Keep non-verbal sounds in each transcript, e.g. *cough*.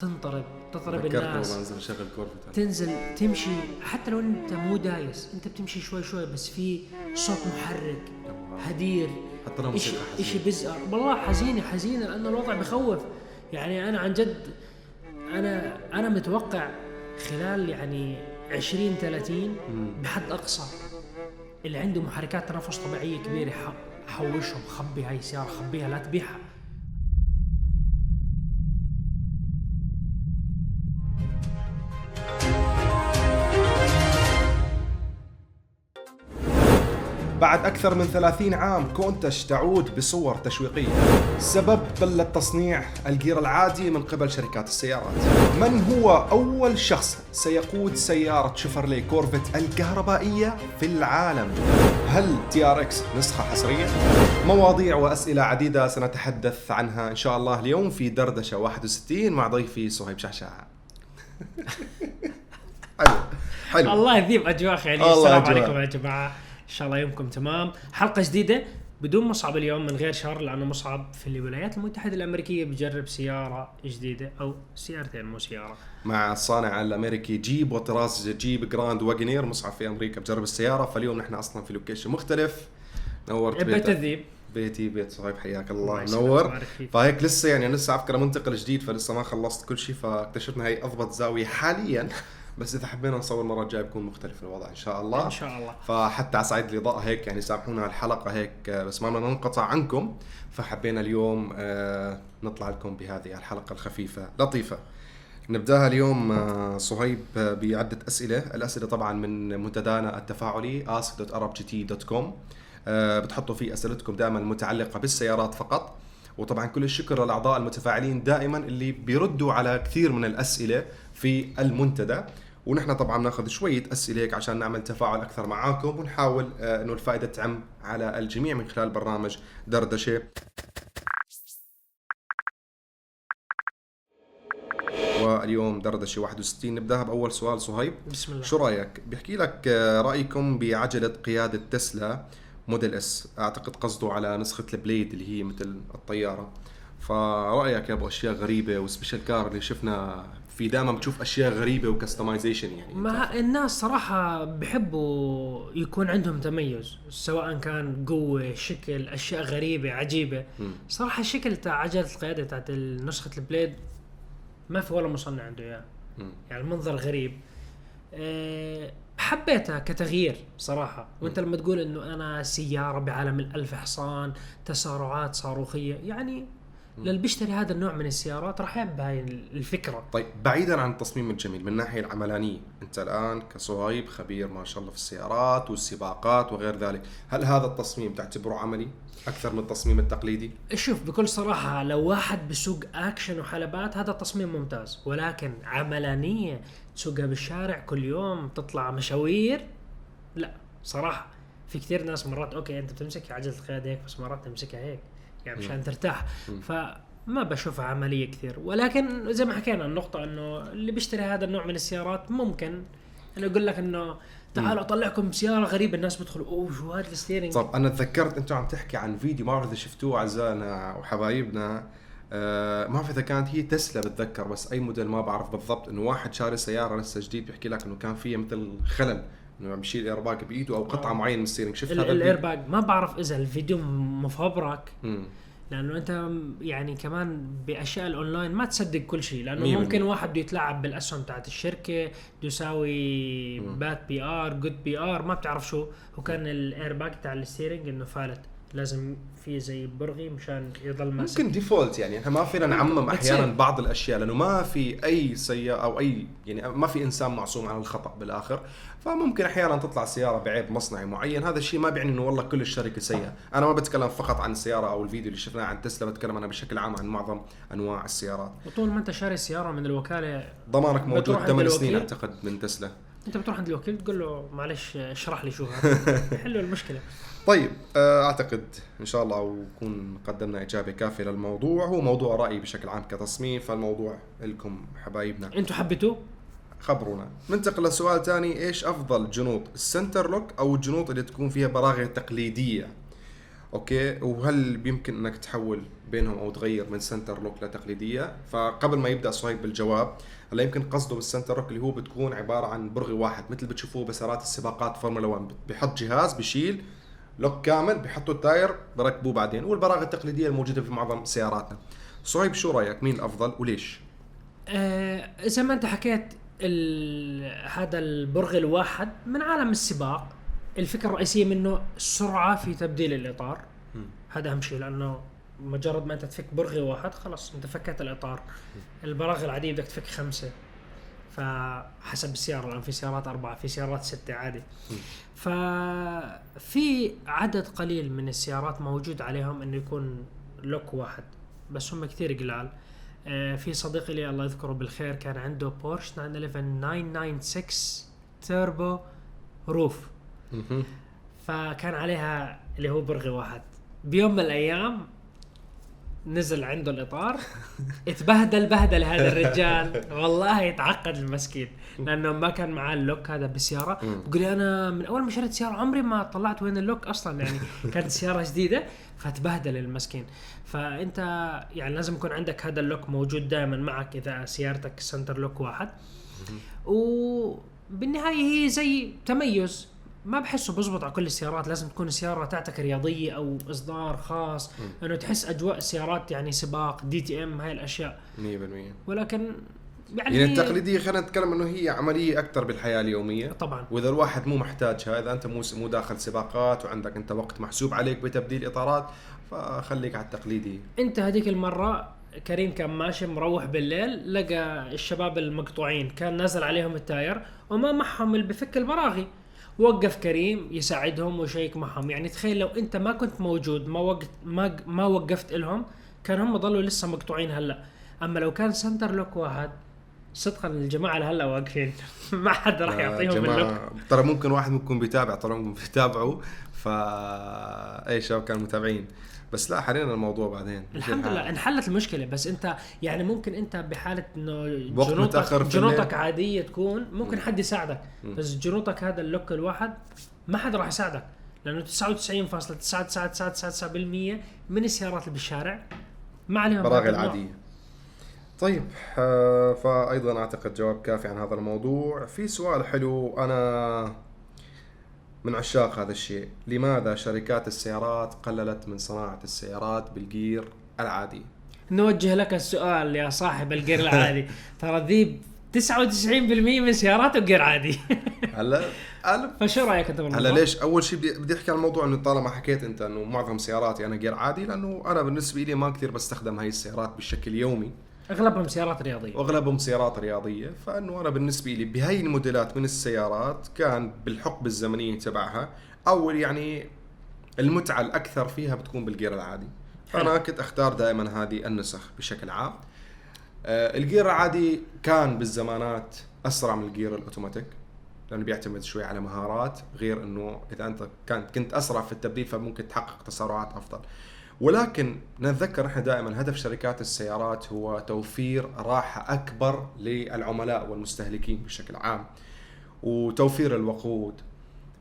تنطرب والله الناس. أنزل اشغل كورفت تنزل تمشي. حتى لو أنت مو دايس أنت بتمشي شوي شوي بس في صوت محرك هدير. حتى لو موسيقى حزينة. بزقر والله حزينة حزينة لأنه الوضع بخوف. يعني أنا عن جد أنا أنا متوقع خلال يعني 20 30 بحد أقصى اللي عنده محركات تنفس طبيعية كبيرة حوشهم خبي هاي السيارة خبيها لا تبيعها. بعد أكثر من 30 عام Countach تعود بصور تشويقية. سبب قلة تصنيع ال gear العادي من قبل شركات السيارات. من هو أول شخص سيقود سيارة Chevrolet Corvette الكهربائية في العالم؟ هل TRX نسخة حصرية؟ مواضيع وأسئلة عديدة سنتحدث عنها إن شاء الله اليوم في دردشة 61 مع ضيفي صهيب شعشاع *laughs* حلو. حلو. الله يذيب أجواء يعني الله السلام. عليكم يا جماعة. إن شاء الله يومكم تمام. حلقة جديدة بدون مصعب اليوم من غير شر لأنه مصعب في الولايات المتحدة الأمريكية بجرب سيارة جديدة أو سيارتين مو سيارة. مع الصانع الأمريكي جيب وطراز Jeep Grand Wagoneer مصعب في أمريكا بجرب السيارة. فاليوم نحن أصلا في location مختلف. نورت بيت بيتك. الذيب بيتي بيت صهيب حياك الله. منور. فهيك لسه يعني لسه على فكره منتقل جديد فلسه ما خلصت كل شيء فاكتشفنا هي أضبط زاوية حاليا. بس إذا حبينا نصور المره الجايه بيكون مختلف الوضع إن شاء الله. إن شاء الله. فحتى على صعيد الإضاءة هيك يعني سامحونا الحلقة هيك بس ما بدنا ننقطع عنكم. فحبينا اليوم آه، نطلع لكم بهذه الحلقة الخفيفة لطيفة. نبدأها اليوم آه، صهيب بعدة أسئلة. الأسئلة طبعا من منتدانا التفاعلي ask.arabgt.com آه، بتحطوا فيه أسئلتكم دائما المتعلقة بالسيارات فقط. وطبعا كل الشكر للأعضاء المتفاعلين دائما اللي بيردوا على كثير من الأسئلة في المنتدى. ونحن طبعا ناخذ شوية أسئلة هيك عشان نعمل تفاعل أكثر معاكم ونحاول آه، إنه الفائدة تعم على الجميع من خلال برنامج دردشة. واليوم دردشة 61 نبداها بأول سؤال صهيب. بسم الله. شو رأيك؟ بيحكي لك آه، رأيكم بعجلة قيادة تسلا Model S. أعتقد قصده على نسخة ال Plaid اللي هي مثل الطيارة. فرأيك يا أبو أشياء غريبة و special car اللي شفنا في دائما بتشوف أشياء غريبة و customization يعني. ما الناس صراحة بيحبوا يكون عندهم تميز سواء كان قوة شكل أشياء غريبة عجيبة. مم. صراحة الشكل تاع عجلة القيادة تاعت نسخة ال Plaid ما في ولا مصنع عنده إياه مم. يعني المنظر غريب. أه حبيتها كتغيير صراحة. وأنت لما تقول إنه أنا سيارة بعالم الألف حصان تسارعات صاروخية يعني للي بيشتري هذا النوع من السيارات راح يحب هاي الفكرة. طيب بعيدا عن التصميم الجميل من الناحيه العملانية أنت الآن كصهيب خبير ما شاء الله في السيارات والسباقات وغير ذلك هل هذا التصميم تعتبره عملي أكثر من التصميم التقليدي؟ شوف بكل صراحة لو واحد بسوق أكشن وحلبات هذا تصميم ممتاز. ولكن عملانية تسوقها بالشارع كل يوم تطلع مشاوير لا صراحة. في كثير ناس مرات okay أنت بتمسك عجلة القيادة هيك بس مرات تمسكها هيك. يعني مشان ترتاح. فما بشوفها عملية كثير. ولكن زي ما حكينا النقطة أنه اللي بيشتري هذا النوع من السيارات ممكن أنه يقول لك أنه تعالوا أطلعكم سيارة غريبة الناس بيدخلوا أوه شو هذا ال steering؟ طب أنا تذكرت أنتم عم تحكي عن فيديو ما بعرف إذا شفتوه أعزائنا وحبايبنا. آه ما بعرف إذا كانت هي تسلا بتذكر بس أي موديل ما بعرف بالضبط إنه واحد شاري سيارة لسه جديد بيحكي لك إنه كان فيها مثل خلل. إنه عم يشيل ايرباك بإيده أو قطعة آه. معينة من ال steering شفت هذا الفيديو؟ الايرباج ما بعرف إذا الفيديو مفبرك مم. لأنه أنت يعني كمان بأشياء الأونلاين ما تصدق كل شيء لأنه مية ممكن. واحد بده يتلاعب بالأسهم تاعت الشركة بده يساوي bad PR good PR ما بتعرف شو وكان الايرباج تاع ال steering إنه فالت لازم في زي برغي مشان يضل ماسك. ممكن default يعني إحنا ما فينا نعمم. أحيانا بعض الأشياء لأنه ما في أي سيارة أو أي يعني ما في إنسان معصوم عن الخطأ بالآخر. فممكن أحيانا تطلع سيارة بعيب مصنعي معين. هذا الشيء ما بيعني إنه والله كل الشركة سيئة. أنا ما بتكلم فقط عن السيارة أو الفيديو اللي شفناه عن تسلا بتكلم أنا بشكل عام عن معظم أنواع السيارات. وطول ما أنت شاري سيارة من الوكالة ضمانك موجود بتروح عند 8 سنين؟ أعتقد من تسلا. أنت بتروح عند الوكيل تقول له معلش اشرح لي شو هذا. *laughs* حلو المشكلة. طيب آه، أعتقد إن شاء الله ونكون قدمنا إجابة كافية للموضوع. هو موضوع رايي بشكل عام كتصميم فالموضوع لكم حبايبنا. أنتوا حبيتوه؟ خبرونا. ننتقل لسؤال ثاني. إيش أفضل جنوط ال center lock أو الجنوط اللي تكون فيها براغي تقليدية؟ okay وهل بيمكن إنك تحول بينهم أو تغير من center lock لتقليدية؟ فقبل ما يبدأ صهيب بالجواب هلا يمكن قصده بال center lock اللي هو بتكون عبارة عن برغي واحد مثل بتشوفوه بسيارات السباقات فورمولا 1 بحط جهاز بشيل lock كامل بحطوا ال tire بركبوه بعدين والبراغي التقليدية الموجودة في معظم سياراتنا. صهيب شو رأيك؟ مين الأفضل وليش؟ آه زي ما أنت حكيت. هذا البرغ الواحد من عالم السباق الفكرة الرئيسية منه السرعه في تبديل الإطار. هذا أهم شيء لأنه مجرد ما أنت تفك برغي واحد خلاص أنت فكيت الإطار. البراغي العاديه بدك تفك خمسة. فحسب السيارة الآن في سيارات أربعة في سيارات ستة عادي. ففي عدد قليل من السيارات موجود عليهم إنه يكون lock واحد بس هم كثير قلال. آه، في صديقي لي الله يذكره بالخير كان عنده بورش 911 996 توربو RUF. فكان عليها اللي هو برغي واحد. بيوم من الأيام نزل عنده الإطار. *laughs* اتبهدل بهدل هذا الرجال. *laughs* والله يتعقد المسكين. لأنه ما كان معاه ال lock هذا بالسياره. بقول أنا من أول ما شريت سيارة عمري ما طلعت وين ال lock أصلا. يعني كانت سيارة جديدة. فتبهدل المسكين. فأنت يعني لازم يكون عندك هذا ال lock موجود دائما معك إذا سيارتك center lock واحد. وبالنهاية هي زي تميز. ما بحسه بزبط على كل السيارات. لازم تكون السيارة تاعتك رياضية أو إصدار خاص. انه تحس أجواء السيارات يعني سباق DTM هاي الأشياء. 100% ولكن يعني, يعني التقليدية خلينا نتكلم إنه هي عملية أكثر بالحياة اليومية. طبعا. وإذا الواحد مو محتاجها اذا أنت مو مو داخل سباقات وعندك أنت وقت محسوب عليك بتبديل إطارات فخليك على التقليدي أنت هذيك المرة كريم كان ماشي مروح بالليل لقى الشباب المقطوعين كان نازل عليهم ال tire وما معهم اللي بفك البراغي. وقف كريم يساعدهم ويشيك معهم. يعني تخيل لو انت ما كنت موجود ما وقت ما ما وقفت لهم كان هم ضلوا لسه مقطوعين هلا. أما لو كان center lock واحد صدقا الجماعة اللي هلا واقفين. *laughs* ما حد راح يا يعطيهم ال lock. ترى ممكن واحد منكم بيتابع ترى ممكن بيتابعوا. اي شباب كانوا متابعين. بس لا حلينا الموضوع بعدين. الحمد لله انحلت المشكلة. بس انت يعني ممكن انت بحالة انه جنوطك جنوطك. عادية تكون ممكن حد يساعدك. بس جنوطك هذا اللوك الواحد ما حد راح يساعدك. لأنه 99.99999% من السيارات اللي بالشارع ما عليهم براغي. العادية. طيب آه، فايضا أعتقد جواب كافي عن هذا الموضوع. في سؤال حلو أنا من عشاق هذا الشيء. لماذا شركات السيارات قللت من صناعة السيارات بالجير العادي؟ نوجه لك السؤال يا صاحب الجير العادي. *laughs* ترى ذيب 99% من سياراته جير عادي. *laughs* هلا أنا فشو رأيك أنت بالموضوع؟ هلا ليش؟ أول شيء بدي بدي أحكي عن الموضوع إنه طالما حكيت أنت إنه معظم سياراتي أنا جير عادي لأنه أنا بالنسبة لي ما كثير بستخدم هاي السيارات بشكل يومي. أغلبهم سيارات رياضية. واغلبهم سيارات رياضية. فإنه أنا بالنسبة لي بهاي الموديلات من السيارات كان بالحقبة الزمنية تبعها أو يعني المتعة الأكثر فيها بتكون بالجير العادي. فانا كنت أختار دائما هذه النسخ بشكل عام. آه، الجير العادي كان بالزمانات أسرع من الجير الأوتوماتيك لأنه بيعتمد شوي على مهارات غير إنه إذا أنت كانت كنت أسرع في التبديل فممكن تحقق تسارعات أفضل. ولكن نتذكر إحنا دائما هدف شركات السيارات هو توفير راحة أكبر للعملاء والمستهلكين بشكل عام وتوفير الوقود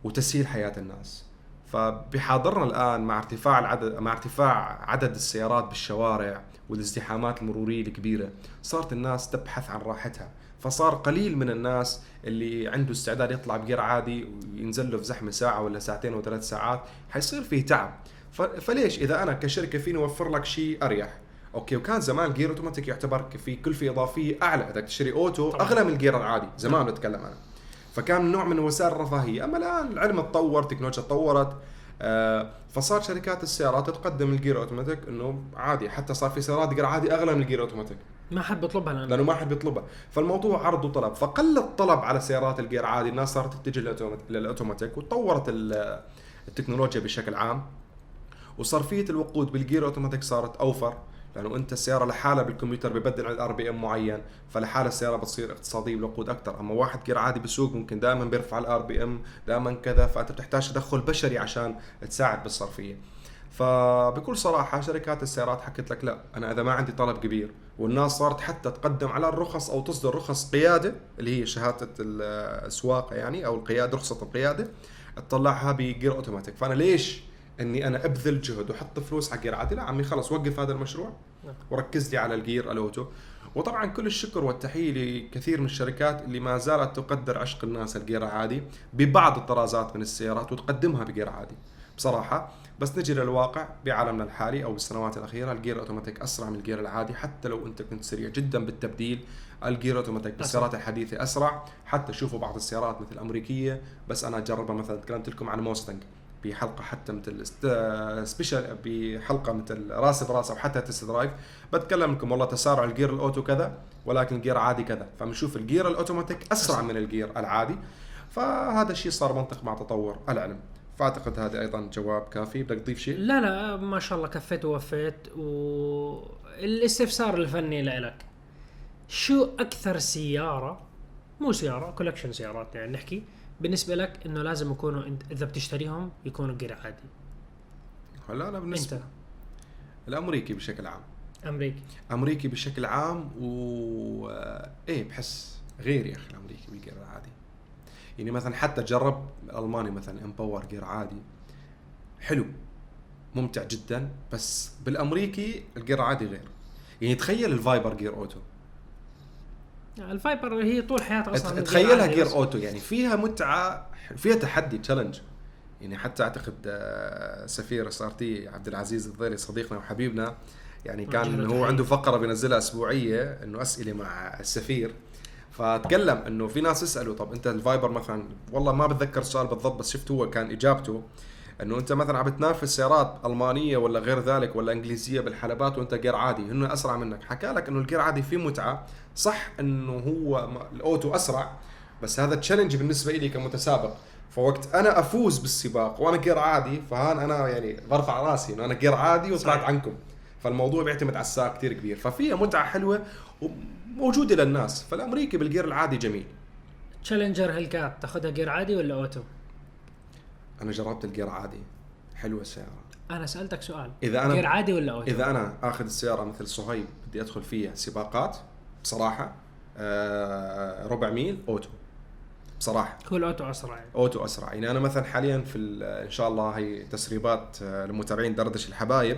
وتسهيل حياة الناس. فبحاضرنا الآن مع ارتفاع العدد مع ارتفاع عدد السيارات بالشوارع والازدحامات المرورية الكبيرة صارت الناس تبحث عن راحتها. فصار قليل من الناس اللي عنده استعداد يطلع بجير عادي وينزل له في زحمة ساعة ولا ساعتين وثلاث ساعات حيصير فيه تعب. فليش إذا أنا كشركة فيني أوفر لك شيء أريح؟ okay وكان زمان الجير اوتوماتيك يعتبر في كلفه اضافيه أعلى. إذا تشتري auto طبعاً. أغلى من الجير العادي. زمان بتكلم أنا. فكان نوع من وسائل الرفاهية. أما الآن العلم تطور التكنولوجيا تطورت آه، فصار شركات السيارات تقدم الجير اوتوماتيك إنه عادي. حتى صار في سيارات جير عادي أغلى من الجير اوتوماتيك ما حد بيطلبها لأنه لأنه ما حد بيطلبها. فالموضوع عرض وطلب. فقل الطلب على سيارات الجير عادي. الناس صارت تتجه للاوتوماتيك وتطورت ال- التكنولوجيا بشكل عام. وصرفية الوقود بالجير أوتوماتيك صارت أوفر لأنه أنت السيارة لحالها بالكمبيوتر ببدل على ال RPM معين فلحالها السيارة بتصير اقتصادية بالوقود أكثر أما واحد جير عادي بسوق ممكن دائما بيرفع ال RPM دائما كذا فأنت بتحتاج تدخل بشري عشان تساعد بالصرفية. فبكل صراحة شركات السيارات حكت لك لا أنا إذا ما عندي طلب كبير والناس صارت حتى تقدم على الرخص أو تصدر رخص قيادة اللي هي شهادة السواقه يعني أو القيادة رخصة القيادة تطلعها بجير أوتوماتيك. فأنا ليش إني أنا أبذل جهد وأحط فلوس على جير عادي لا عمي خلص وقف هذا المشروع نعم. وركز لي على الجير الأوتو. وطبعا كل الشكر والتحية لكثير من الشركات اللي ما زالت تقدر عشق الناس الجير العادي ببعض الطرازات من السيارات وتقدمها بجير عادي. بصراحة بس نجي للواقع بعالمنا الحالي أو بالسنوات الأخيرة الجير الأوتوماتيك أسرع من الجير العادي حتى لو أنت كنت سريع جدا بالتبديل. الجير اوتوماتيك بالسيارات الحديثة أسرع. حتى شوفوا بعض السيارات مثل الامريكيه بس أنا أجربها مثلا تكلمت لكم عن موستنج. بحلقة حتى مثل special بحلقة مثل راس براس أو حتى test drive بتكلم لكم والله تسارع الجير الأوتو كذا ولكن الجير عادي كذا. فبنشوف الجير الأوتوماتيك أسرع من الجير العادي. فهذا الشيء صار منطق مع تطور العلم فأعتقد هذا أيضا جواب كافي. بدك تضيف شيء؟ لا لا ما شاء الله كفيت ووفيت. والاستفسار الفني لك شو أكثر سيارة مو سيارة collection سيارات يعني نحكي بالنسبة لك إنه لازم يكونوا انت إذا بتشتريهم يكونوا غير عادي. هلا أنا بالنسبة إنت؟ الأمريكي بشكل عام. أمريكي. أمريكي بشكل عام و إيه بحس غير يا أخي الأمريكي بالجير العادي يعني مثلا حتى جرب الالماني مثلا M Power جير عادي. حلو ممتع جدا بس بالأمريكي الجير عادي غير. يعني تخيل الفايبر جير أوتو. الفايبر هي طول حياتها أصلا تخيلها جير بس. اوتو يعني فيها متعة فيها تحدي challenge يعني حتى أعتقد آه، سفير SRT عبد العزيز الضيري صديقنا وحبيبنا يعني كان هو. عنده فقرة بينزلها أسبوعية إنه أسئلة مع السفير فتكلم إنه في ناس يسألوا طب أنت الفايبر مثلا والله ما بتذكر السؤال بالضبط بس شفت هو كان إجابته إنه أنت مثلا عم بتنافس سيارات ألمانية ولا غير ذلك ولا إنجليزية بالحلبات وأنت جير عادي هن أسرع منك. حكى لك إنه الجير عادي فيه متعة صح إنه هو الأوتو أسرع بس هذا challenge بالنسبة لي كمتسابق. فوقت أنا أفوز بالسباق وأنا جير عادي فهان أنا يعني برفع راسي إنه أنا جير عادي وطلعت. عنكم. فالموضوع بيعتمد على السائق كثير كبير. ففيها متعة حلوة وموجودة للناس. فالأمريكي بالجير العادي جميل. تشالنجر هيلكات تاخذها جير عادي ولا أوتو؟ أنا جربت الجير عادي. حلوة السيارة. أنا سألتك سؤال. إذا أنا جير عادي ولا أوتو؟ إذا أنا آخذ السيارة مثل صهيب بدي أدخل فيها سباقات بصراحة آه ربع ميل أوتو. بصراحة. هو الاوتو أسرع يعني. أوتو أسرع. يعني أنا مثلا حاليا في إن شاء الله هي تسريبات آه، للمتابعين دردش الحبايب.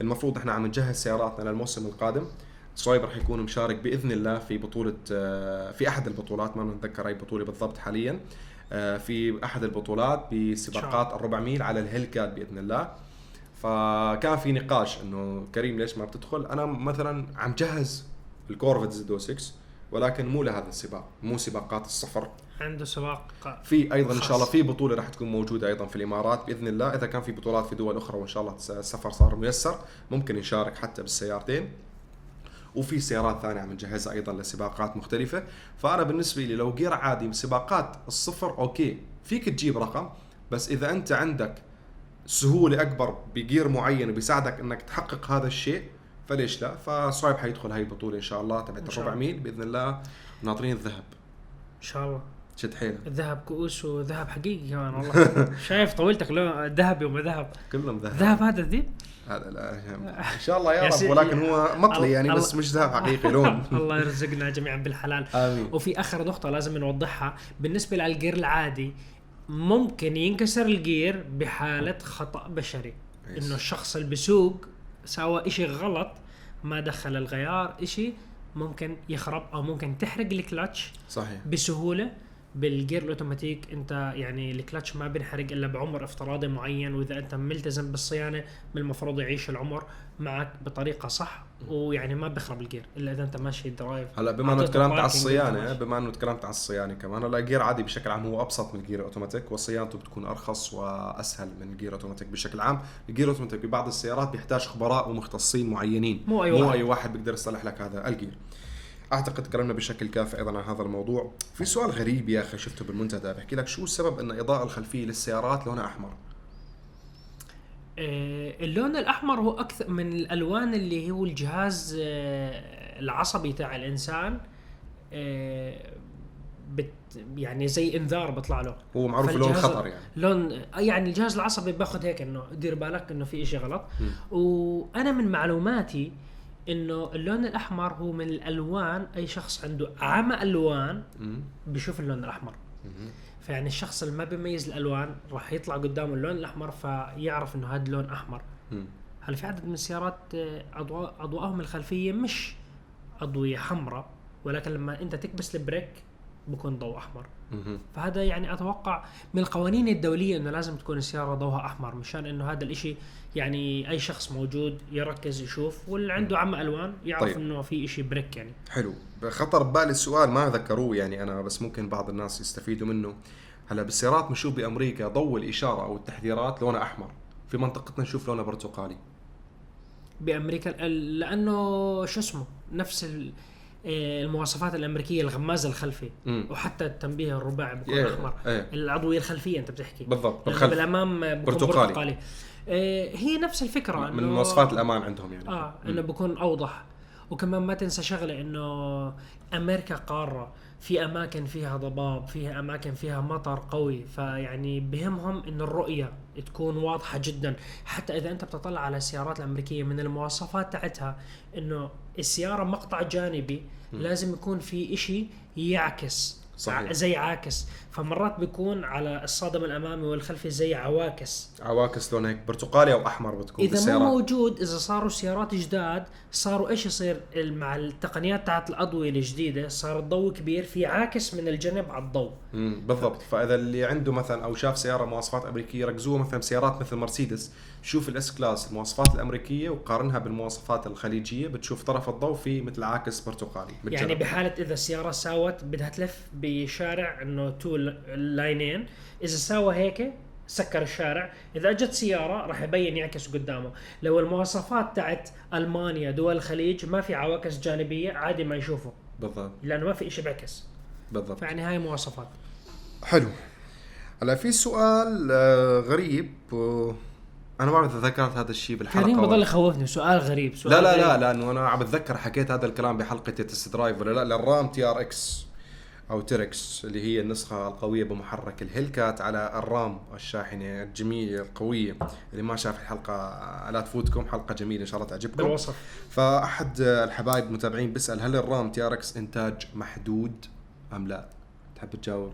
المفروض إحنا عم نجهز سياراتنا للموسم القادم. صهيب راح يكون مشارك بإذن الله في بطولة آه، في أحد البطولات ما نتذكر أي بطولة بالضبط حاليا. في أحد البطولات بسباقات الربع ميل على الهيلكات بإذن الله. فكان في نقاش إنه كريم ليش ما بتدخل؟ أنا مثلا عم جهز الكورفت Z 6 ولكن مو لهذا السباق مو سباقات الصفر. عنده سباق في أيضا إن خاص. شاء الله في بطولة راح تكون موجودة أيضا في الإمارات بإذن الله. إذا كان في بطولات في دول أخرى وإن شاء الله السفر صار ميسر ممكن نشارك حتى بالسيارتين. وفي سيارات ثانية عم نجهزها أيضا لسباقات مختلفة. فأنا بالنسبة لي لو جير عادي بسباقات الصفر okay فيك تجيب رقم بس إذا أنت عندك سهولة أكبر بجير معين وبيساعدك إنك تحقق هذا الشيء فليش لا؟ فصعب حيدخل هاي البطولة إن شاء الله تبعت الربع. ميل بإذن الله ناطرين الذهب. إن شاء الله. شد حيلك. الذهب كؤوس وذهب حقيقي كمان والله. *laughs* شايف طولتك لو ذهبي وما ذهب. كلهم ذهب. ذهب هذا الذيب هذا لا *laughs* إن شاء الله يا رب. ولكن هو مطلي يعني بس مش ذهب حقيقي لون. *laughs* الله يرزقنا جميعا بالحلال. آمين. وفي آخر نقطة لازم نوضحها. بالنسبة للجير العادي ممكن ينكسر الجير بحالة خطأ بشري. إنه الشخص اللي بيسوق سوى إشي غلط ما دخل الغيار إشي ممكن يخرب أو ممكن تحرق الكلتش صحيح. بسهولة. بالجير الأوتوماتيك أنت يعني الكلتش ما بينحرق إلا بعمر افتراضي معين وإذا أنت ملتزم بالصيانة من المفروض يعيش العمر معك بطريقة صح ويعني ما بيخرب الجير إلا إذا أنت ماشي drive هلأ بما إنه تكلمت على الصيانة. بما إنه تكلمت على الصيانة كمان هلأ الجير عادي بشكل عام هو أبسط من الجير الاوتوماتيك وصيانته بتكون أرخص وأسهل من الجير الاوتوماتيك بشكل عام. الجير الأوتوماتيك ببعض السيارات بيحتاج خبراء ومختصين معينين. مو مو واحد. أي واحد بيقدر يصلح لك هذا الجير. أعتقد تكلمنا بشكل كافي أيضا عن هذا الموضوع. في سؤال غريب يا أخي شفته بالمنتدى بحكي لك شو السبب إن الاضاءه الخلفية للسيارات لونها أحمر؟ آه، اللون الأحمر هو أكثر من الألوان اللي هو الجهاز آه، العصبي تاع الإنسان آه، بت يعني زي إنذار بيطلع له. هو معروف لون خطر يعني. لون يعني الجهاز العصبي باخذ هيك إنه دير بالك إنه في إشي غلط. وأنا من معلوماتي إنه اللون الأحمر هو من الألوان أي شخص عنده عمى ألوان مم. بيشوف اللون الأحمر فيعني الشخص اللي ما بيميز الألوان راح يطلع قدامه اللون الأحمر فيعرف إنه هذا لون أحمر. هلا في عدد من السيارات آه، أضواء أضواءهم الخلفية مش أضوية حمراء ولكن لما أنت تكبس ال brake بكون ضوء أحمر. فهذا يعني أتوقع من القوانين الدولية إنه لازم تكون السيارة ضوءها أحمر مشان إنه هذا الإشي يعني أي شخص موجود يركز يشوف واللي عنده عمى ألوان يعرف طيب. إنه في إشي brake يعني. حلو. خطر ببالي السؤال ما ذكروه يعني أنا بس ممكن بعض الناس يستفيدوا منه. هلا بالسيارات بنشوف بأمريكا ضوء الإشارة أو التحذيرات لونها أحمر. في منطقتنا نشوف لونها برتقالي. بأمريكا لأنه شو اسمه؟ نفس ال- المواصفات الأمريكية الغماز الخلفي مم. وحتى التنبيه الرباعي بيكون إيه، أحمر إيه. العضوية الخلفية أنت بتحكي بالضبط بالخلف بالأمام برتقالي. برتقالي. آه، هي نفس الفكرة من إنه- مواصفات الأمان عندهم يعني آه إنه بكون أوضح وكمان ما تنسى شغلة إنه أمريكا قارة في أماكن فيها ضباب فيها أماكن فيها مطر قوي فيعني بهمهم انه الرؤية تكون واضحة جدا. حتى إذا أنت بتطلع على السيارات الأمريكية من المواصفات تاعتها إنه السيارة مقطع جانبي لازم يكون في إشي يعكس. صحيح. زي عاكس. فمرات بيكون على الصادم الأمامي والخلفي زي عواكس. عواكس لون هيك برتقالي أو أحمر بتكون إذا مو موجود إذا صاروا سيارات جداد صاروا إيش يصير؟ مع التقنيات تاعت الأضوية الجديدة صار الضوء كبير في عاكس من الجنب على الضوء. بالضبط. فإذا اللي عنده مثلا أو شاف سيارة مواصفات أمريكية ركزوها مثلا سيارات مثل مرسيدس. شوف ال S-Class المواصفات الأمريكية وقارنها بالمواصفات الخليجية بتشوف طرف الضوء في مثل عاكس برتقالي يعني بالجنب. بحالة إذا السيارة ساوت بدها تلف بشارع إنه two لاينين إذا ساوى هيك سكر الشارع إذا أجت سيارة راح يبين يعكس قدامه. لو المواصفات تاعت ألمانيا دول الخليج ما في عواكس جانبية عادي ما يشوفه بالضبط. لأنه ما في شيء بيعكس بالضبط. فيعني هاي مواصفات. حلو. هلا في سؤال آه، غريب و... أنا ما بعرف اذا ذكرت هذا الشيء بالحلقة كريم بضل يخوفني سؤال غريب سؤال لا لا لا غريب. لأنه أنا عم بتذكر حكيت هذا الكلام بحلقة test drive ولا لا للرام TRX أو تيركس اللي هي النسخة القوية بمحرك ال Hellcat على الرام الشاحنة الجميلة القوية اللي ما شاف الحلقة لا تفوتكم حلقة جميلة إن شاء الله تعجبكم بالوصف فأحد الحبايب المتابعين بيسأل هل الرام TRX إنتاج محدود أم لا؟ تحب تجاوب؟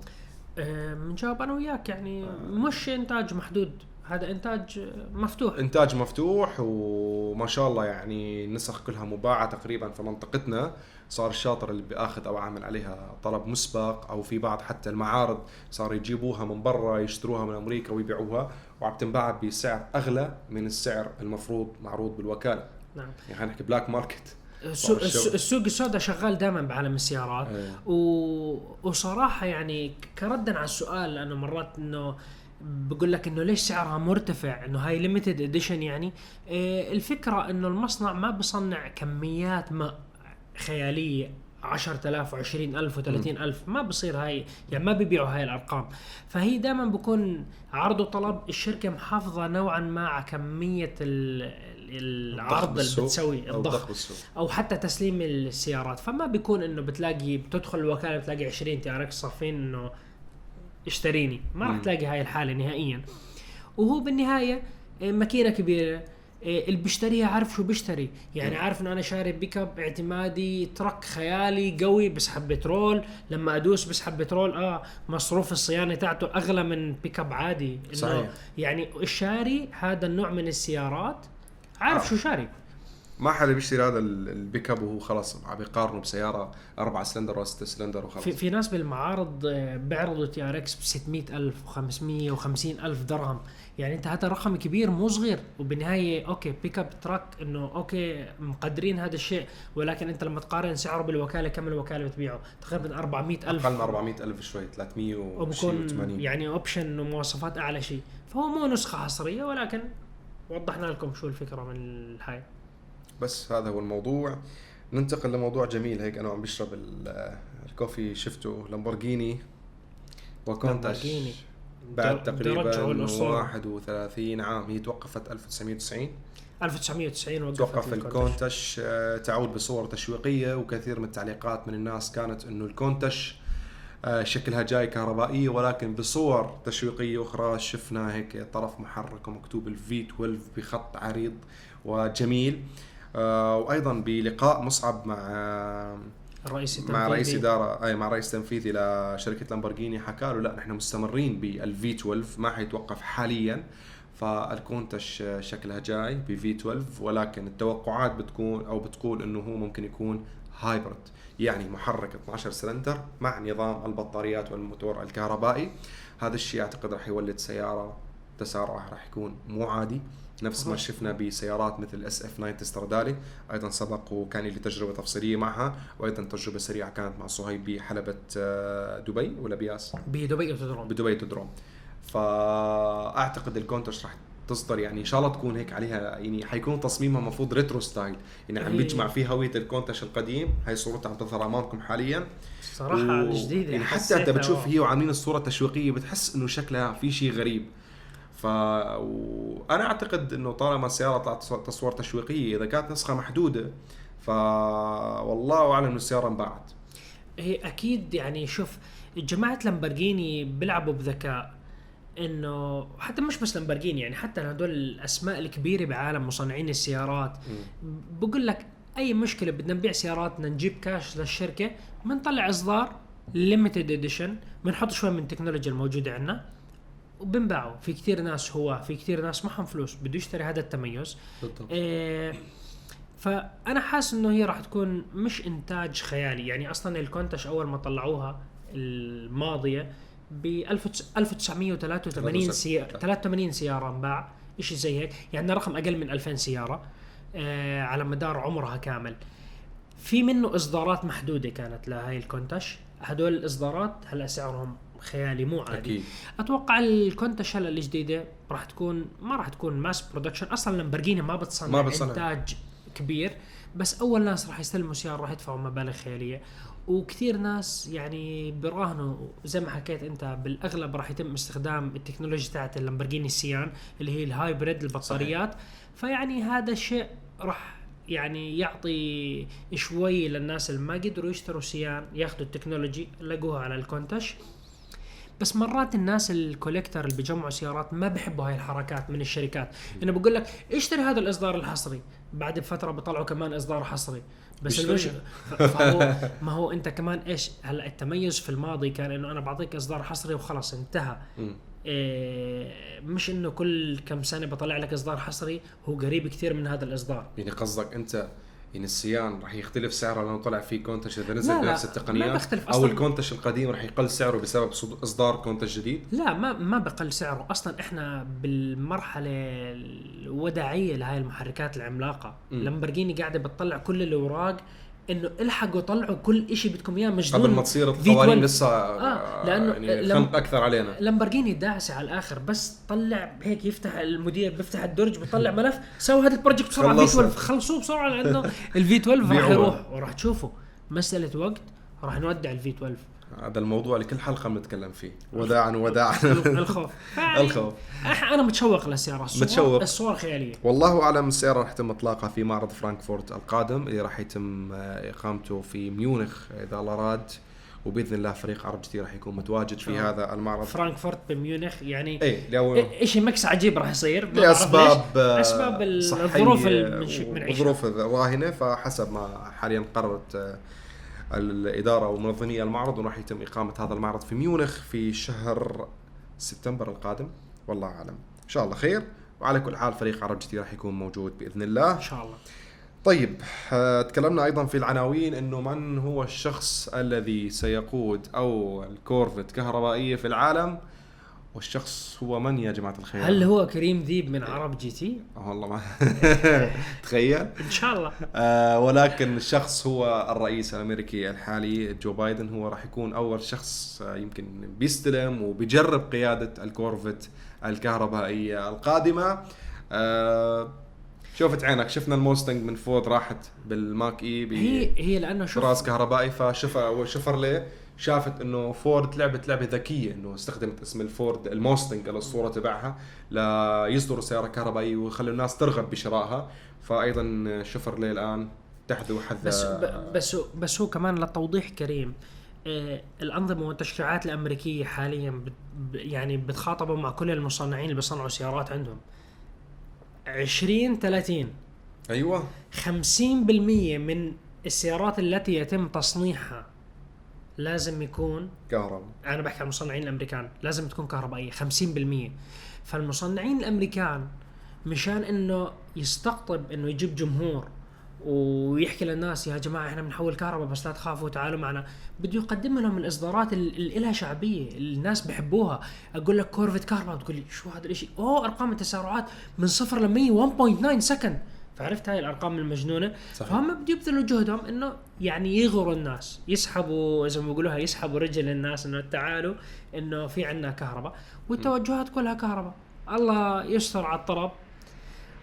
آه، بنجاوب أنا وياك يعني مش إنتاج محدود هذا إنتاج مفتوح. إنتاج مفتوح وما شاء الله يعني النسخ كلها مباعة تقريبا في منطقتنا. صار الشاطر اللي بيأخذ أو عامل عليها طلب مسبق أو في بعض حتى المعارض صار يجيبوها من برا يشتروها من أمريكا ويبيعوها. وعم تنباع بسعر أغلى من السعر المفروض معروض بالوكالة. نعم. يعني نحكي black market. السوق السوداء شغال دائما بعالم السيارات. إيه. و... وصراحة يعني كردا على السؤال لأنه مرات إنه بقول لك إنه ليش سعرها مرتفع؟ إنه هاي limited edition يعني. إيه الفكرة إنه المصنع ما بصنع كميات ما خيالية. 10000 و20000 و30000 ما بصير هاي يعني ما بيبيعوا هاي الأرقام. فهي دائما بكون عرض وطلب. الشركة محافظة نوعا ما على كمية ال- العرض اللي بتسوي الضخ. أو حتى تسليم السيارات. فما بيكون إنه بتلاقي بتدخل الوكالة بتلاقي 20 TRX صافين إنه اشتريني ما راح. تلاقي هاي الحالة نهائيا وهو بالنهاية إيه، ماكينة كبيرة إيه، اللي بيشتريها عارف شو بيشتري يعني. عارف إنه أنا شاري pick up اعتمادي truck خيالي قوي بسحب بترول لما أدوس بسحب بترول آه مصروف الصيانة تاعته أغلى من pick up عادي صحيح. يعني الشاري هذا النوع من السيارات عارف آه. شو شاري ما حدا بيشتري هذا ال- ال pick up وهو خلاص عم بيقارنه بسيارة أربعة سلندر ولا ستة سلندر وخلاص. في في ناس بالمعارض آه، بيعرضوا TRX ب 600000 و550 ألف درهم. يعني انت هذا رقم كبير مو صغير. وبالنهاية okay pick up truck إنه okay مقدرين هذا الشيء ولكن انت لما تقارن سعره بالوكالة كم الوكالة بتبيعه؟ تقريبا 400000 أقل من 400 ألف شوي 300 وبكون و80 يعني option ومواصفات أعلى شيء. فهو مو نسخة حصرية ولكن وضحنا لكم شو الفكرة من الهاي بس هذا هو الموضوع ننتقل لموضوع جميل هيك أنا عم بشرب ال- coffee شفته لامبورجيني كونتاش لامبورجيني. بعد تقريبا الأسطورة. 31 عام هي توقفت 1990 1990 وقفت توقف. الكونتش آه، تعود بصور تشويقية وكثير من التعليقات من الناس كانت إنه الكونتش آه، شكلها جاي كهربائية ولكن بصور تشويقية أخرى شفنا هيك طرف محرك ومكتوب ال V12 بخط عريض وجميل وأيضا بلقاء مصعب مع آه، الرئيس مع التنفيذي. رئيس إدارة أي مع رئيس تنفيذي لشركة لامبورجيني حكى له لا نحن مستمرين بال V12 ما حيتوقف حاليا فالكونتش شكلها جاي ب V12 ولكن التوقعات بتكون أو بتقول إنه هو ممكن يكون hybrid يعني محرك 12 سلندر مع نظام البطاريات والموتور الكهربائي هذا الشيء أعتقد راح يولد سيارة تسارعها راح يكون مو عادي نفس ما شفنا بسيارات مثل SF90 Stradale أيضا سبق وكان لي تجربة تفصيلية معها وأيضا تجربة سريعة كانت مع صهيب بحلبة آه، دبي ولا بياس؟ بدبي أوتودروم بدبي أوتودروم فأعتقد الكونتش راح تصدر يعني إن شاء الله تكون هيك عليها يعني حيكون تصميمها المفروض retro style يعني عم إيه. بيجمع فيه هوية الكونتش القديم هاي صورتها عم تظهر أمامكم حاليا. صراحة و- الجديده يعني حتى أنت بتشوف. هي وعاملين الصورة تشويقية بتحس إنه شكلها في شيء غريب. ف وأنا أعتقد إنه طالما السيارة طلعت تص- تصوير تشويقية إذا كانت نسخة محدودة ف والله أعلم إنه السيارة انباعت. هي أكيد يعني شوف جماعة لامبرجيني بيلعبوا بذكاء إنه حتى مش بس لامبرجيني يعني حتى هدول الأسماء الكبيرة بعالم مصنعين السيارات. بقول لك أي مشكلة بدنا نبيع سياراتنا نجيب كاش للشركة بنطلع إصدار limited edition بنحط شوي من التكنولوجيا الموجودة عندنا. وبنباعه في كثير ناس هو في كثير ناس معهم فلوس بده يشتري هذا التميز. بالضبط. إيه فأنا حاسس إنه هي راح تكون مش إنتاج خيالي. يعني أصلا الكونتش أول ما طلعوها الماضية ب 1983 سيارة 83 سيارة انباع شيء زي هيك. يعني رقم أقل من 2000 سيارة آه على مدار عمرها كامل. في منه إصدارات محدودة كانت لهاي الكونتش هدول الإصدارات هلأ سعرهم خيالي مو عادي. أكيد. أتوقع الكونتش هلا الجديدة راح تكون ما راح تكون mass production أصلا لامبرجيني ما بتصنع ما بتصنع. إنتاج كبير بس أول ناس راح يستلموا سيارة راح يدفعوا مبالغ خيالية. وكثير ناس يعني براهنوا زي ما حكيت أنت بالأغلب راح يتم استخدام التكنولوجيا تاعت اللامبرجيني السيان اللي هي ال hybrid البطاريات. فيعني هذا الشيء راح يعني يعطي شوي للناس اللي ما قدروا يشتروا سيان ياخذوا ال technology لقوها على الكونتش. بس مرات الناس ال collector اللي بيجمعوا سيارات ما بيحبوا هاي الحركات من الشركات. انه بقول لك اشتري هذا الإصدار الحصري. بعد بفترة بيطلعوا كمان إصدار حصري. بس. المش... فهو ما هو أنت كمان إيش؟ هلأ التميز في الماضي كان إنه أنا بعطيك إصدار حصري وخلص انتهى. إيه مش إنه كل كم سنة بطلع لك إصدار حصري هو قريب كثير من هذا الإصدار. يعني قصدك أنت يعني ال Sián راح يختلف سعره لأنه طلع فيه Countach إذا نزل بنفس ما التقنيات أو. ال Countach القديم راح يقل سعره بسبب صد- إصدار Countach جديد لا ما ما بقل سعره أصلا إحنا بالمرحلة الوداعية لهاي المحركات العملاقة. لامبرجيني قاعدة بتطلع كل الأوراق إنه الحقوا طلعوا كل شيء بدكم إياه مجنون قبل ما تصير V12. القوانين لسه آه، لأنه يعني لم- خنق أكثر علينا لامبرجيني داعسة على الآخر بس طلع هيك يفتح المدير بيفتح الدرج بيطلع ملف سوي هذا ال project بسرعة في خلصها. 12 خلصوه بسرعة لأنه ال V12 راح. يروح وراح تشوفوا مسألة وقت راح نودع ال V12 هذا الموضوع لكل حلقة بنتكلم فيه. وداعا وداعا. الخوف. *laughs* الخوف. أنا متشوق للسيارة. الصور متشوق. الصور خيالية. والله أعلم السيارة راح يتم إطلاقها في معرض فرانكفورت القادم اللي راح يتم آه، إقامته في ميونخ إذا الله راد. وبإذن الله فريق عرب GT راح يكون متواجد في آه. هذا المعرض. فرانكفورت بميونخ يعني إيه لو شيء mix عجيب راح يصير؟ لأسباب. آه، أسباب الظروف والظروف الراهنة فحسب ما حاليا قررت الإدارة ومنظمي المعرض وراح يتم إقامة هذا المعرض في ميونخ في شهر سبتمبر القادم. والله أعلم. إن شاء الله خير. وعلى كل حال فريق عرب جديد راح يكون موجود بإذن الله. إن شاء الله. طيب آه، تكلمنا أيضا في العناوين إنه من هو الشخص الذي سيقود اول كورفت كهربائية في العالم؟ والشخص هو من يا جماعة الخير؟ هل هو كريم ذيب من عرب GT؟ آه، والله ما *laughs* تخيل. إن شاء الله. آه ولكن الشخص هو الرئيس الأمريكي الحالي جو بايدن. هو راح يكون أول شخص آه يمكن بيستلم وبيجرب قيادة ال Corvette الكهربائية القادمة. آه شوفت عينك شفنا ال Mustang من فوق راحت بال Mach-E هي هي لأنه شوف براس كهربائي فشوف Chevrolet شافت إنه فورد لعبت لعبة ذكية إنه استخدمت اسم ال Ford ال Mustang الاسطوره تبعها ليصدروا سياره كهربائيه ويخلوا الناس ترغب بشرائها. فايضا شفرلي الآن تحذو حذا بس بس بس هو كمان للتوضيح كريم آه، الأنظمة والتشريعات الأمريكية حاليا يعني بتخاطبوا مع كل المصنعين اللي بيصنعوا سيارات عندهم. 20 30 أيوه. 50% من السيارات التي يتم تصنيعها لازم يكون كهرباء. أنا بحكي عن المصنعين الأمريكان لازم تكون كهربائية 50% فالمصنعين الأمريكان مشان إنه يستقطب إنه يجيب جمهور ويحكي للناس يا جماعة إحنا بنحول كهرباء بس لا تخافوا تعالوا معنا بده يقدم لهم الإصدارات اللي لها شعبية الناس بحبوها. أقول لك Corvette كهرباء بتقول لي شو هذا الشيء أوه أرقام التسارعات من صفر ل 100 1.9 second فعرفت هاي الأرقام المجنونة؟ صحيح. فهم بده يبذلوا جهدهم إنه يعني يغروا الناس يسحبوا زي ما بيقولوها يسحبوا رجل الناس إنه تعالوا إنه في عندنا كهرباء. والتوجهات كلها كهرباء. الله يستر على الطرب.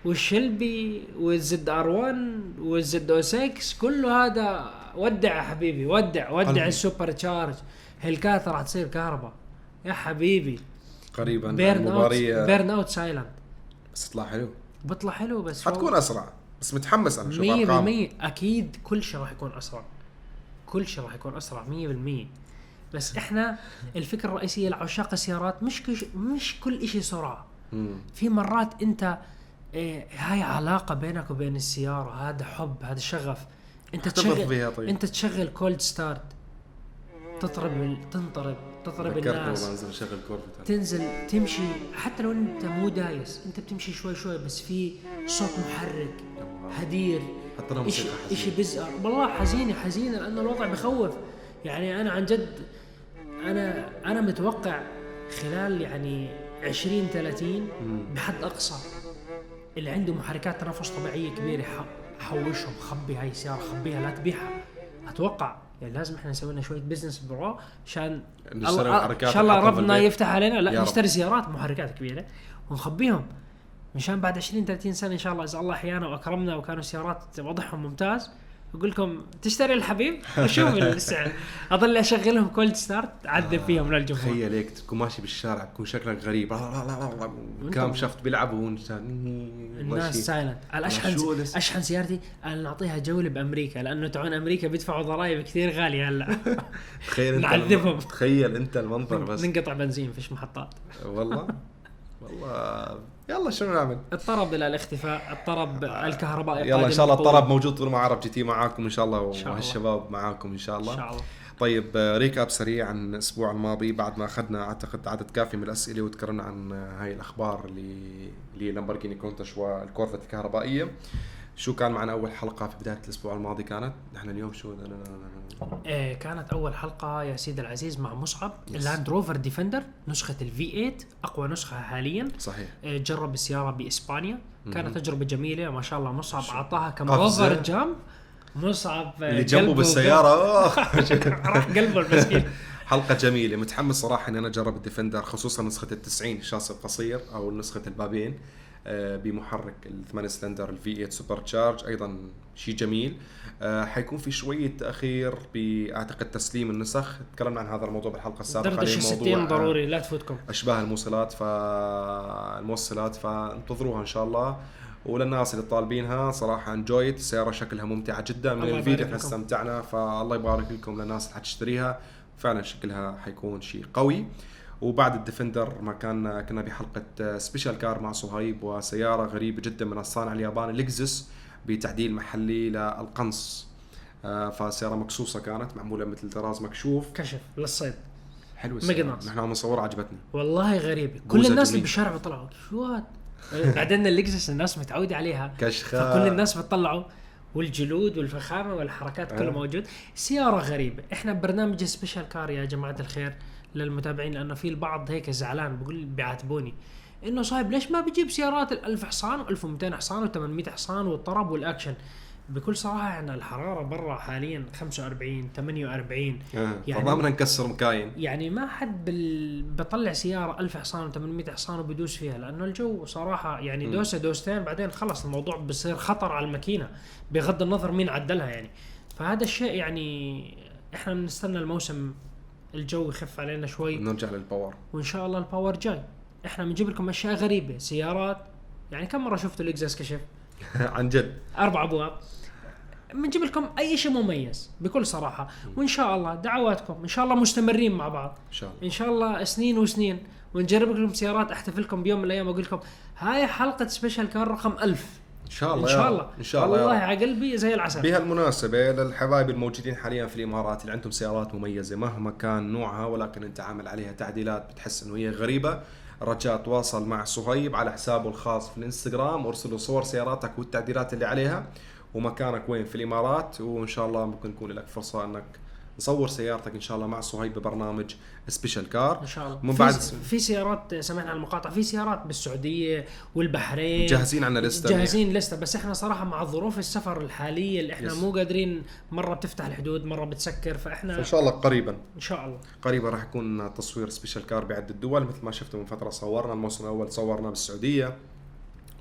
وال Shelby وال ZR1 وال Z06 كله هذا ودع يا حبيبي ودع ودع قلبي. ال supercharge. Hellcat راح تصير كهرباء. يا حبيبي. قريبا burnout burnout silent بس تطلع حلو. بيطلع حلو بس حتكون أسرع. بس متحمس أنا شوف 100% ارقام أكيد كل شيء راح يكون أسرع. كل شيء راح يكون أسرع 100% بس إحنا الفكرة الرئيسية لعشاق السيارات مش كل شيء مش كل شيء سرعة. في مرات أنت إيه هاي علاقة بينك وبين السيارة هذا حب هذا شغف. أنت تشغل طيب. أنت تشغل cold start تطرب تنطرب. والله الناس. شغل Corvette تنزل تمشي حتى لو انت مو دايس انت بتمشي شوي شوي بس في صوت محرك هدير حتى لو موسيقى حزينة. بزقر والله حزينة حزينة لأنه الوضع بخوف يعني أنا عن جد أنا أنا متوقع خلال يعني 20 30 بحد أقصى اللي عنده محركات تنفس طبيعية كبيرة حوشهم خبي هاي السياره خبيها لا تبيعها أتوقع يعني لازم إحنا نسوي لنا شوية business bro عشان محركات إن شاء الله ربنا. يفتح علينا لا. نشتري سيارات محركات كبيرة ونخبيهم مشان بعد 20 30 سنة إن شاء الله إذا الله أحيانا وأكرمنا وكانوا السيارات وضعهم ممتاز أقول لكم تشتري الحبيب؟ وشوف السعر؟ اضل أشغلهم cold start عذب فيهم للجمهور. تخيل هيك تكون ماشي بالشارع تكون شكلك غريب. كام شخص بيلعبوا وانت الناس. silent لس- أشحن سيارتي نعطيها جولة بأمريكا لأنه تعون أمريكا بيدفعوا ضرائب كثير غالية هلأ. *laughs* تخيل أنت *laughs* نعذبهم. تخيل أنت المنظر بس. ننقطع بنزين فيش محطات. والله؟ *laughs* والله يلا شنو نعمل؟ الطرب إلى الاختفاء الطرب الكهربائي يلا إن شاء الله. الطرب موجود طول ما عرب GT معاكم إن شاء الله. وهالشباب معاكم إن شاء الله إن شاء الله طيب آه، recap سريع عن الأسبوع الماضي بعد ما أخذنا أعتقد عدد كافي من الأسئلة وتكلمنا عن آه، هاي الأخبار اللي اللي لامبورجيني Countach وال Corvette الكهربائية شو كان معنا أول حلقة في بداية الأسبوع الماضي كانت؟ نحن اليوم شو. إيه كانت أول حلقة يا سيدي العزيز مع مصعب Yes. ال Land Rover Defender نسخة ال V8 أقوى نسخة حاليا. صحيح. إيه جرب السيارة بإسبانيا. كانت تجربة جميلة ما شاء الله مصعب أعطاها كم. over jump مصعب آه، اللي جنبه بالسيارة. *laughs* راح قلبه المسكين *laughs* حلقة جميلة. متحمس صراحة إني أنا أجرب ال Defender خصوصا نسخة التسعين الشاصي القصير أو نسخة البابين. بمحرك الثمان cylinder ال V8 supercharge أيضا شيء جميل. آه، حيكون في شوية تأخير باعتقد تسليم النسخ. تكلمنا عن هذا الموضوع اللي هي 60 موضوع، آه، ضروري لا تفوتكم. أشباه الموصلات فالموصلات فانتظروها إن شاء الله. وللناس اللي طالبينها صراحة enjoy it السياره شكلها ممتعة جدا من الفيديو إحنا. استمتعنا فالله يبارك لكم. للناس اللي حتشتريها فعلا شكلها حيكون شيء قوي. وبعد ال Defender ما كان كنا بحلقة special car مع صهيب وسيارة غريبة جدا من الصانع الياباني لكزس بتعديل محلي للقنص. آه، فسيارة مقصوصه كانت معمولة مثل طراز مكشوف. كشف للصيد. حلوة. مقناص. نحن عم نصور عجبتني. والله غريبه كل الناس اللي. بالشارع بيطلعوا شو هاد بعدين ال Lexus الناس متعودة عليها. كشخة. فكل الناس بتطلعوا والجلود والفخامة والحركات كله آه. موجود. سيارة غريبة. إحنا ببرنامج Special Car يا جماعة الخير. للمتابعين لأنه في البعض هيك زعلان بقول بيعاتبوني إنه صاحب ليش ما بجيب سيارات ال 1000 حصان و1200 حصان و800 حصان والطرب والأكشن؟ بكل صراحة يعني الحرارة برا حاليا 45 48 آه. يعني- فما بدنا نكسر مكاين. يعني ما حد بال... بطلع سيارة 1000 حصان و800 حصان وبدوس فيها لأنه الجو صراحة يعني دوسة دوستين بعدين خلص الموضوع بصير خطر على الماكينة بغض النظر مين عدلها يعني. فهذا الشيء يعني إحنا بنستنى الموسم الجو يخف علينا شوي. نرجع لل power وإن شاء الله ال power جاي. إحنا بنجيب لكم أشياء غريبة سيارات. يعني كم مرة شفتوا ال Lexus كشف؟ *laughs* عن جد. أربع أبواب. بنجيب لكم أي شيء مميز بكل صراحة. وإن شاء الله دعواتكم إن شاء الله مستمرين مع بعض. إن شاء الله. إن شاء الله سنين ونجرب لكم سيارات أحتفل لكم بيوم من الأيام أقول لكم هاي حلقة Special Car رقم ألف. ان شاء الله إن شاء. الله إن شاء الله والله. على قلبي زي العسل بهالمناسبة للحبايب الموجودين حاليا في الإمارات اللي عندهم سيارات مميزة مهما كان نوعها ولكن انت عامل عليها تعديلات بتحس إنه هي غريبة رجاء تواصل مع صهيب على حسابه الخاص في الإنستغرام وارسل له صور سياراتك والتعديلات اللي عليها ومكانك وين في الإمارات وإن شاء الله ممكن يكون لك فرصة إنك نصور سيارتك إن شاء الله مع صهيب ببرنامج Special Car إن شاء الله. من بعد في سيارات سمعنا عن المقاطع. في سيارات بالسعودية والبحرين. جاهزين عنا لستة. جاهزين لستة. بس إحنا صراحة مع ظروف السفر الحالية اللي إحنا yes. مو قادرين مرة بتفتح الحدود مرة بتسكر فإحنا إن شاء الله قريبا. إن شاء الله. قريبا راح يكون تصوير Special Car بعدة دول مثل ما شفتوا من فترة صورنا. الموسم الأول صورنا بالسعودية.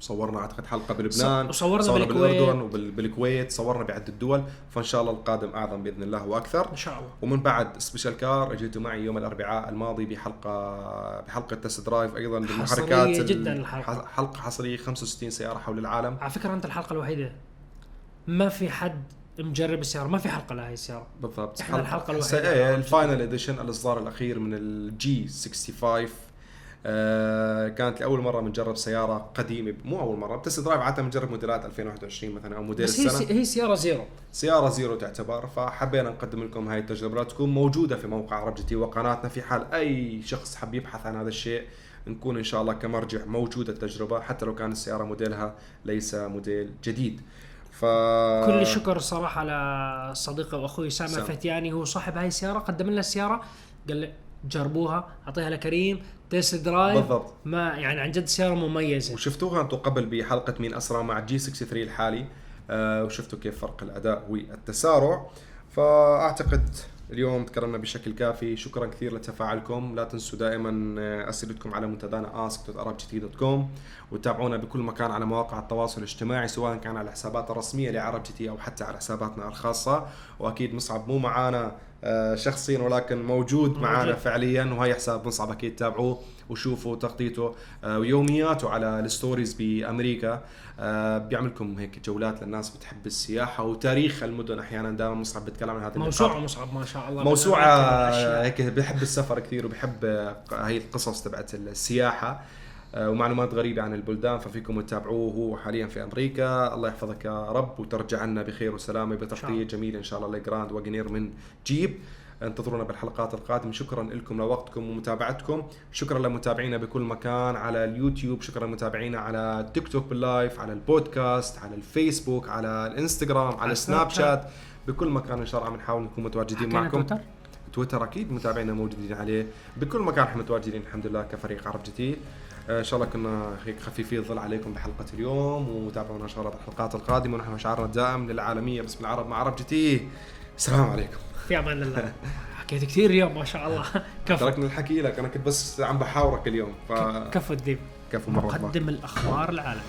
وصورنا أعتقد حلقة بلبنان وصورنا صورنا بالكويت. بالأردن وبالكويت صورنا بعدة دول فإن شاء الله القادم أعظم بإذن الله وأكثر. إن شاء الله. ومن بعد Special Car اجيتوا معي يوم الأربعاء الماضي بحلقه بحلقة test drive أيضا بالمحركات جداً الحلقة. حلقة حصرية 65 سيارة حول العالم. على فكرة أنت الحلقة الوحيدة. ما في حد مجرب السيارة. ما في حلقة لهي السيارة. بالضبط. إحنا الحلقة حلقة- الوحيدة. إيه ال Final Edition الإصدار الأخير من ال G 65 آه كانت لأول مرة بنجرب سيارة قديمة مو أول مرة ب test drive عادة بنجرب موديلات 2021 مثلا أو موديل بس هي السنة. هي سيارة zero. سيارة zero تعتبر فحبينا نقدم لكم هاي التجربة. تكون موجودة في موقع ArabGT وقناتنا في حال أي شخص حب يبحث عن هذا الشيء نكون إن شاء الله كمرجع موجوده التجربة حتى لو كان السيارة موديلها ليس موديل جديد. ف كل الشكر صراحة لصديقي وأخوي سامع سام. فتياني هو صاحب هاي السيارة قدم لنا السيارة قال لي جربوها أعطيها لكريم test drive بالضبط. ما يعني عن جد سياره مميزه وشفتوها أنتم قبل بحلقة مين اسرع مع G 63 الحالي. آه وشفتوا كيف فرق الأداء والتسارع. فأعتقد اليوم تكرمنا بشكل كافي. شكرا كثير لتفاعلكم. لا تنسوا دائما آه، اسئلتكم على منتدانا ask.arabgt.com وتابعونا بكل مكان على مواقع التواصل الاجتماعي سواء كان على الحسابات الرسمية ل ArabGT أو حتى على حساباتنا الخاصة. وأكيد مصعب مو معانا آه، شخصيا ولكن موجود موجود. فعليا وهي حساب مصعب أكيد تابعوه وشوفوا تغطيته آه، ويومياته على ال stories بأمريكا آه، بيعملكم هيك جولات للناس بتحب السياحة وتاريخ المدن أحيانا دائما مصعب بيتكلم عن هذه موسوعة. مصعب ما شاء الله موسوعة. هيك بحب السفر كثير وبحب آه، هي القصص تبعت السياحة آه، ومعلومات غريبة عن البلدان ففيكم تتابعوه هو حاليا في أمريكا. الله يحفظك يا رب وترجع لنا بخير وسلامة. بتغطية. جميلة إن شاء الله ل Grand Wagoneer من جيب. انتظرونا بالحلقات القادمة. شكرا لكم لوقتكم ومتابعتكم. شكرا لمتابعينا بكل مكان على اليوتيوب. شكرا لمتابعينا على تيك توك بال live على البودكاست على الفيسبوك على الإنستغرام على سناب شات. بكل مكان إن شاء الله عم نحاول نكون متواجدين معكم. تويتر؟ تويتر أكيد متابعينا موجودين عليه. بكل مكان إحنا متواجدين الحمد لله كفريق عرب جديد. آه، إن شاء الله كنا هيك خفيفي الظل عليكم بحلقة اليوم وتابعونا إن شاء الله بالحلقات القادمة. ونحن شعارنا الدائم للعالمية باسم العرب مع عرب جديد. السلام عليكم. في أمان الله. *laughs* حكيت كثير اليوم ما شاء الله. *laughs* كفو. تركني الحكي لك أنا كنت بس عم بحاورك اليوم ف كفو الديب. كفو مرة. مقدم الأخبار العالم